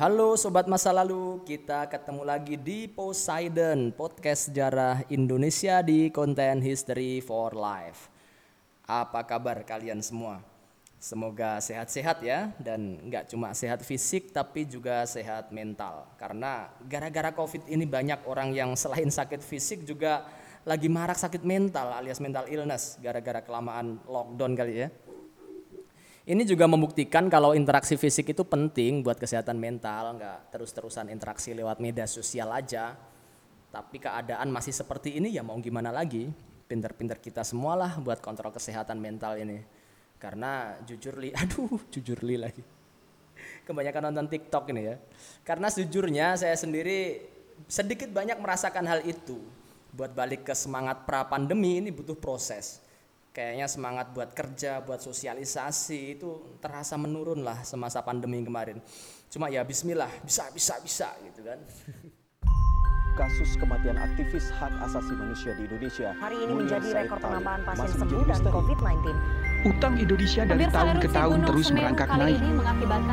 Halo sobat masa lalu, kita ketemu lagi di Poseidon, podcast sejarah Indonesia di konten History for Life. Apa kabar kalian semua? Semoga sehat-sehat ya dan nggak cuma sehat fisik tapi juga sehat mental. Karena gara-gara COVID ini banyak orang yang selain sakit fisik juga lagi marak sakit mental alias mental illness gara-gara kelamaan lockdown kali ya. Ini juga membuktikan kalau interaksi fisik itu penting buat kesehatan mental, nggak terus-terusan interaksi lewat media sosial aja. Tapi keadaan masih seperti ini ya mau gimana lagi? Pinter-pinter kita semualah buat kontrol kesehatan mental ini. Karena jujur li, aduh jujur li lagi. Kebanyakan nonton TikTok ini ya. Karena sejujurnya saya sendiri sedikit banyak merasakan hal itu. Buat balik ke semangat pra pandemi ini butuh proses kayaknya semangat buat kerja, buat sosialisasi itu terasa menurun lah semasa pandemi kemarin. Cuma ya bismillah, bisa bisa bisa gitu kan. Kasus kematian aktivis hak asasi manusia di Indonesia. Hari ini menjadi rekor penambahan pasien sembuh dan misteri. COVID-19. Utang Indonesia dari tahun ke tahun terus merangkak naik.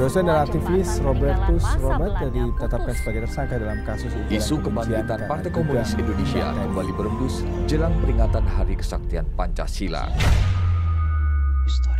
Dosen dan aktivis Robertus Robert ditetapkan sebagai tersangka dalam kasus Isu kebangkitan Partai Komunis Indonesia kembali berembus jelang peringatan Hari Kesaktian Pancasila. Story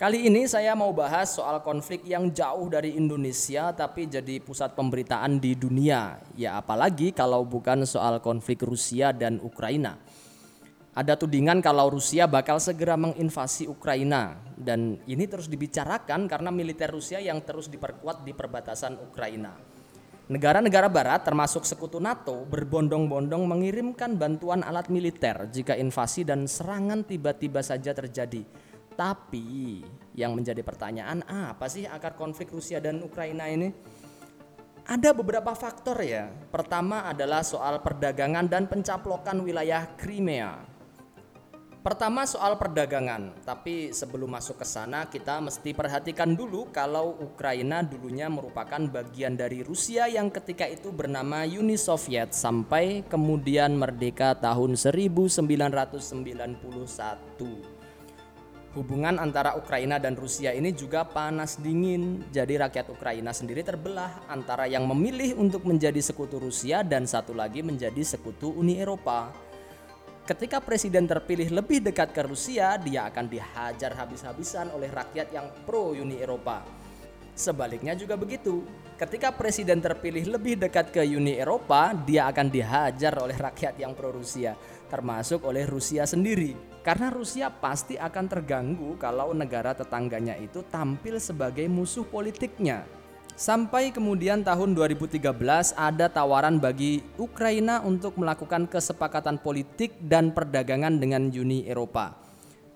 Kali ini saya mau bahas soal konflik yang jauh dari Indonesia tapi jadi pusat pemberitaan di dunia. Ya apalagi kalau bukan soal konflik Rusia dan Ukraina. Ada tudingan kalau Rusia bakal segera menginvasi Ukraina dan ini terus dibicarakan karena militer Rusia yang terus diperkuat di perbatasan Ukraina. Negara-negara barat termasuk sekutu NATO berbondong-bondong mengirimkan bantuan alat militer jika invasi dan serangan tiba-tiba saja terjadi. Tapi yang menjadi pertanyaan apa sih akar konflik Rusia dan Ukraina ini? Ada beberapa faktor ya. Pertama adalah soal perdagangan dan pencaplokan wilayah Crimea. Pertama soal perdagangan, tapi sebelum masuk ke sana kita mesti perhatikan dulu kalau Ukraina dulunya merupakan bagian dari Rusia yang ketika itu bernama Uni Soviet sampai kemudian merdeka tahun 1991. Hubungan antara Ukraina dan Rusia ini juga panas dingin. Jadi rakyat Ukraina sendiri terbelah antara yang memilih untuk menjadi sekutu Rusia dan satu lagi menjadi sekutu Uni Eropa. Ketika presiden terpilih lebih dekat ke Rusia, dia akan dihajar habis-habisan oleh rakyat yang pro Uni Eropa. Sebaliknya juga begitu. Ketika presiden terpilih lebih dekat ke Uni Eropa, dia akan dihajar oleh rakyat yang pro Rusia, termasuk oleh Rusia sendiri. Karena Rusia pasti akan terganggu kalau negara tetangganya itu tampil sebagai musuh politiknya. Sampai kemudian tahun 2013 ada tawaran bagi Ukraina untuk melakukan kesepakatan politik dan perdagangan dengan Uni Eropa.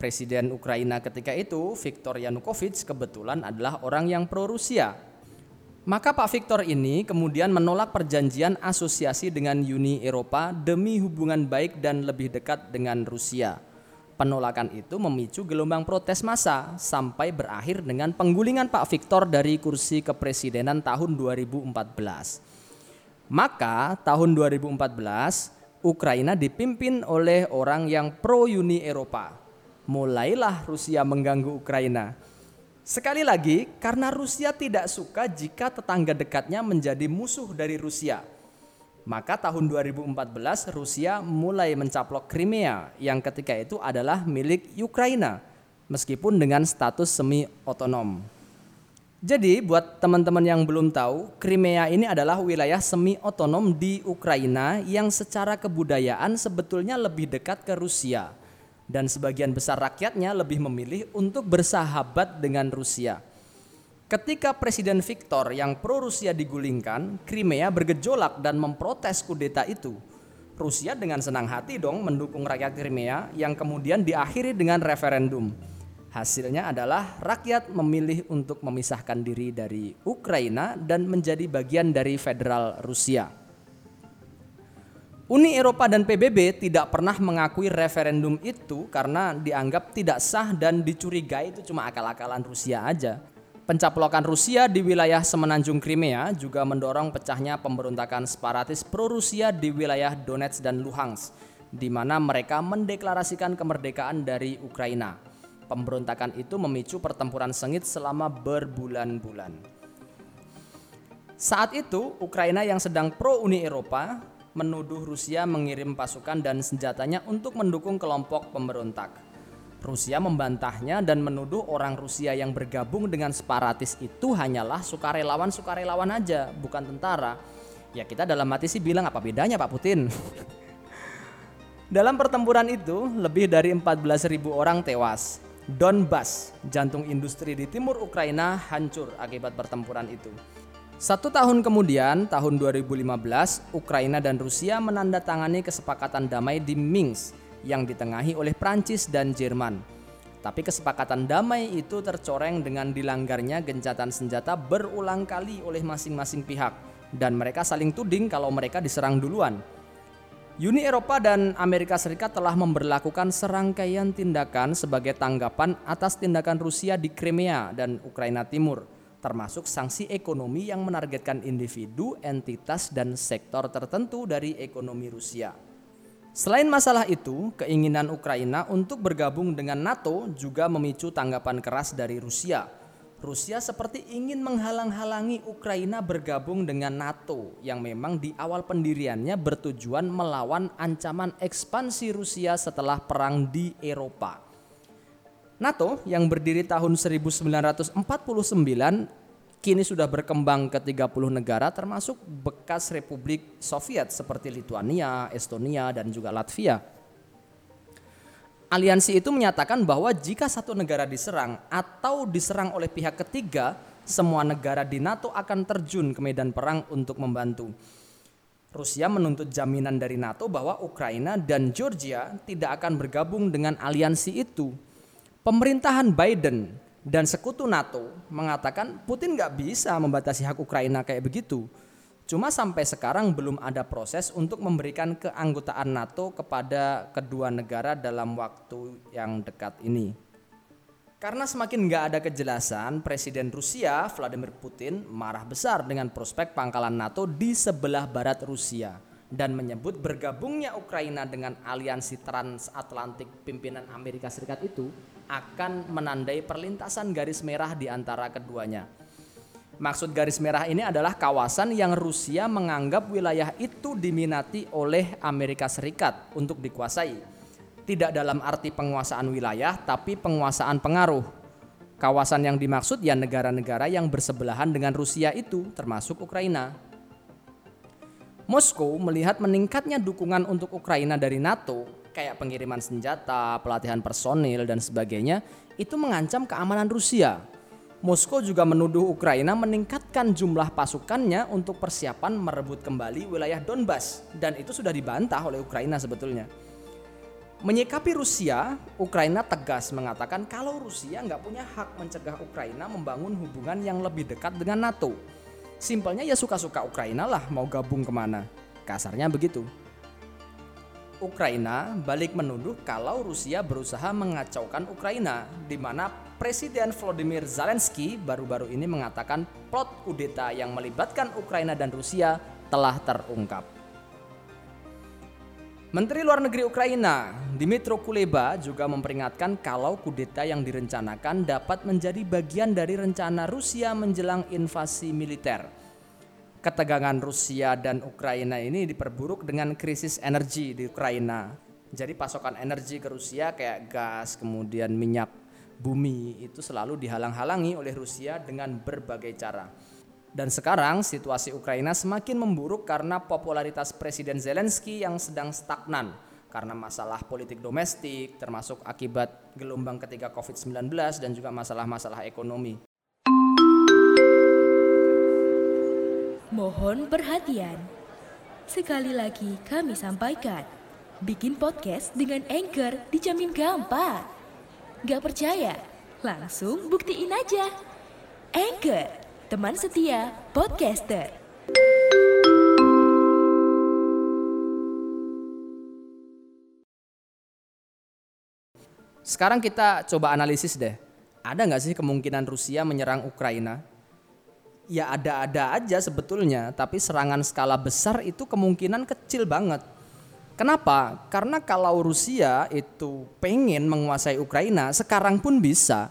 Presiden Ukraina ketika itu, Viktor Yanukovych kebetulan adalah orang yang pro Rusia. Maka Pak Viktor ini kemudian menolak perjanjian asosiasi dengan Uni Eropa demi hubungan baik dan lebih dekat dengan Rusia. Penolakan itu memicu gelombang protes massa sampai berakhir dengan penggulingan Pak Victor dari kursi kepresidenan tahun 2014. Maka tahun 2014 Ukraina dipimpin oleh orang yang pro Uni Eropa. Mulailah Rusia mengganggu Ukraina. Sekali lagi, karena Rusia tidak suka jika tetangga dekatnya menjadi musuh dari Rusia. Maka tahun 2014 Rusia mulai mencaplok Crimea yang ketika itu adalah milik Ukraina meskipun dengan status semi otonom. Jadi buat teman-teman yang belum tahu, Crimea ini adalah wilayah semi otonom di Ukraina yang secara kebudayaan sebetulnya lebih dekat ke Rusia. dan sebagian besar rakyatnya lebih memilih untuk bersahabat dengan Rusia. Ketika Presiden Viktor yang pro-Rusia digulingkan, Crimea bergejolak dan memprotes kudeta itu. Rusia dengan senang hati dong mendukung rakyat Crimea yang kemudian diakhiri dengan referendum. Hasilnya adalah rakyat memilih untuk memisahkan diri dari Ukraina dan menjadi bagian dari federal Rusia. Uni Eropa dan PBB tidak pernah mengakui referendum itu karena dianggap tidak sah dan dicurigai itu cuma akal-akalan Rusia aja. Pencaplokan Rusia di wilayah semenanjung Crimea juga mendorong pecahnya pemberontakan separatis pro-Rusia di wilayah Donetsk dan Luhansk, di mana mereka mendeklarasikan kemerdekaan dari Ukraina. Pemberontakan itu memicu pertempuran sengit selama berbulan-bulan. Saat itu, Ukraina yang sedang pro-Uni Eropa menuduh Rusia mengirim pasukan dan senjatanya untuk mendukung kelompok pemberontak. Rusia membantahnya dan menuduh orang Rusia yang bergabung dengan separatis itu hanyalah sukarelawan-sukarelawan aja, bukan tentara. Ya kita dalam hati sih bilang apa bedanya Pak Putin? dalam pertempuran itu, lebih dari 14.000 orang tewas. Donbas, jantung industri di timur Ukraina, hancur akibat pertempuran itu. Satu tahun kemudian, tahun 2015, Ukraina dan Rusia menandatangani kesepakatan damai di Minsk yang ditengahi oleh Prancis dan Jerman. Tapi kesepakatan damai itu tercoreng dengan dilanggarnya gencatan senjata berulang kali oleh masing-masing pihak dan mereka saling tuding kalau mereka diserang duluan. Uni Eropa dan Amerika Serikat telah memberlakukan serangkaian tindakan sebagai tanggapan atas tindakan Rusia di Crimea dan Ukraina Timur termasuk sanksi ekonomi yang menargetkan individu, entitas, dan sektor tertentu dari ekonomi Rusia. Selain masalah itu, keinginan Ukraina untuk bergabung dengan NATO juga memicu tanggapan keras dari Rusia. Rusia seperti ingin menghalang-halangi Ukraina bergabung dengan NATO yang memang di awal pendiriannya bertujuan melawan ancaman ekspansi Rusia setelah perang di Eropa. NATO yang berdiri tahun 1949 kini sudah berkembang ke 30 negara termasuk bekas Republik Soviet seperti Lituania, Estonia, dan juga Latvia. Aliansi itu menyatakan bahwa jika satu negara diserang atau diserang oleh pihak ketiga, semua negara di NATO akan terjun ke medan perang untuk membantu. Rusia menuntut jaminan dari NATO bahwa Ukraina dan Georgia tidak akan bergabung dengan aliansi itu Pemerintahan Biden dan sekutu NATO mengatakan Putin nggak bisa membatasi hak Ukraina kayak begitu. Cuma sampai sekarang belum ada proses untuk memberikan keanggotaan NATO kepada kedua negara dalam waktu yang dekat ini. Karena semakin nggak ada kejelasan, Presiden Rusia Vladimir Putin marah besar dengan prospek pangkalan NATO di sebelah barat Rusia dan menyebut bergabungnya Ukraina dengan aliansi transatlantik pimpinan Amerika Serikat itu akan menandai perlintasan garis merah di antara keduanya. Maksud garis merah ini adalah kawasan yang Rusia menganggap wilayah itu diminati oleh Amerika Serikat untuk dikuasai. Tidak dalam arti penguasaan wilayah, tapi penguasaan pengaruh. Kawasan yang dimaksud ya negara-negara yang bersebelahan dengan Rusia itu, termasuk Ukraina. Moskow melihat meningkatnya dukungan untuk Ukraina dari NATO, kayak pengiriman senjata, pelatihan personil, dan sebagainya, itu mengancam keamanan Rusia. Moskow juga menuduh Ukraina meningkatkan jumlah pasukannya untuk persiapan merebut kembali wilayah Donbas, dan itu sudah dibantah oleh Ukraina sebetulnya. Menyikapi Rusia, Ukraina tegas mengatakan kalau Rusia nggak punya hak mencegah Ukraina membangun hubungan yang lebih dekat dengan NATO Simpelnya ya suka-suka Ukraina lah mau gabung ke mana. Kasarnya begitu. Ukraina balik menuduh kalau Rusia berusaha mengacaukan Ukraina, di mana Presiden Volodymyr Zelensky baru-baru ini mengatakan plot kudeta yang melibatkan Ukraina dan Rusia telah terungkap. Menteri Luar Negeri Ukraina, Dmytro Kuleba juga memperingatkan kalau kudeta yang direncanakan dapat menjadi bagian dari rencana Rusia menjelang invasi militer. Ketegangan Rusia dan Ukraina ini diperburuk dengan krisis energi di Ukraina. Jadi pasokan energi ke Rusia kayak gas, kemudian minyak bumi itu selalu dihalang-halangi oleh Rusia dengan berbagai cara. Dan sekarang situasi Ukraina semakin memburuk karena popularitas Presiden Zelensky yang sedang stagnan. karena masalah politik domestik, termasuk akibat gelombang ketiga COVID-19 dan juga masalah-masalah ekonomi. Mohon perhatian. Sekali lagi kami sampaikan, bikin podcast dengan Anchor dijamin gampang. Gak percaya? Langsung buktiin aja. Anchor, teman setia podcaster. Sekarang kita coba analisis deh. Ada nggak sih kemungkinan Rusia menyerang Ukraina? Ya ada-ada aja sebetulnya, tapi serangan skala besar itu kemungkinan kecil banget. Kenapa? Karena kalau Rusia itu pengen menguasai Ukraina, sekarang pun bisa.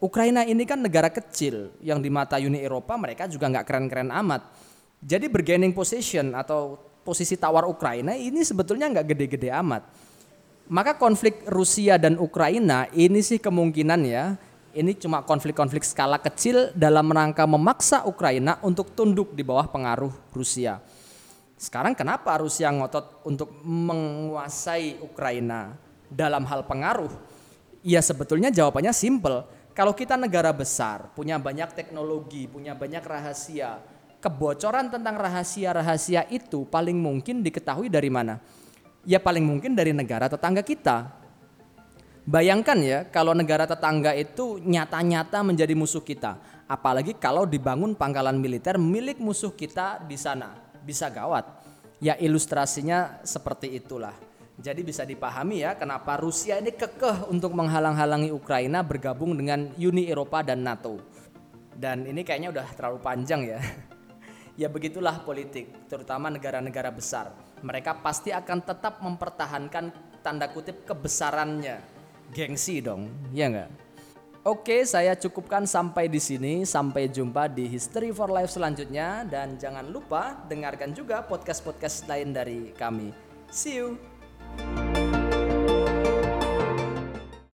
Ukraina ini kan negara kecil yang di mata Uni Eropa mereka juga nggak keren-keren amat. Jadi bergaining position atau posisi tawar Ukraina ini sebetulnya nggak gede-gede amat. Maka konflik Rusia dan Ukraina ini sih kemungkinan ya, ini cuma konflik-konflik skala kecil dalam rangka memaksa Ukraina untuk tunduk di bawah pengaruh Rusia. Sekarang kenapa Rusia ngotot untuk menguasai Ukraina dalam hal pengaruh? Ya sebetulnya jawabannya simple. Kalau kita negara besar, punya banyak teknologi, punya banyak rahasia, kebocoran tentang rahasia-rahasia itu paling mungkin diketahui dari mana? ya paling mungkin dari negara tetangga kita. Bayangkan ya kalau negara tetangga itu nyata-nyata menjadi musuh kita. Apalagi kalau dibangun pangkalan militer milik musuh kita di sana. Bisa gawat. Ya ilustrasinya seperti itulah. Jadi bisa dipahami ya kenapa Rusia ini kekeh untuk menghalang-halangi Ukraina bergabung dengan Uni Eropa dan NATO. Dan ini kayaknya udah terlalu panjang ya. ya begitulah politik, terutama negara-negara besar mereka pasti akan tetap mempertahankan tanda kutip kebesarannya. Gengsi dong, ya enggak? Oke, saya cukupkan sampai di sini. Sampai jumpa di History for Life selanjutnya dan jangan lupa dengarkan juga podcast-podcast lain dari kami. See you.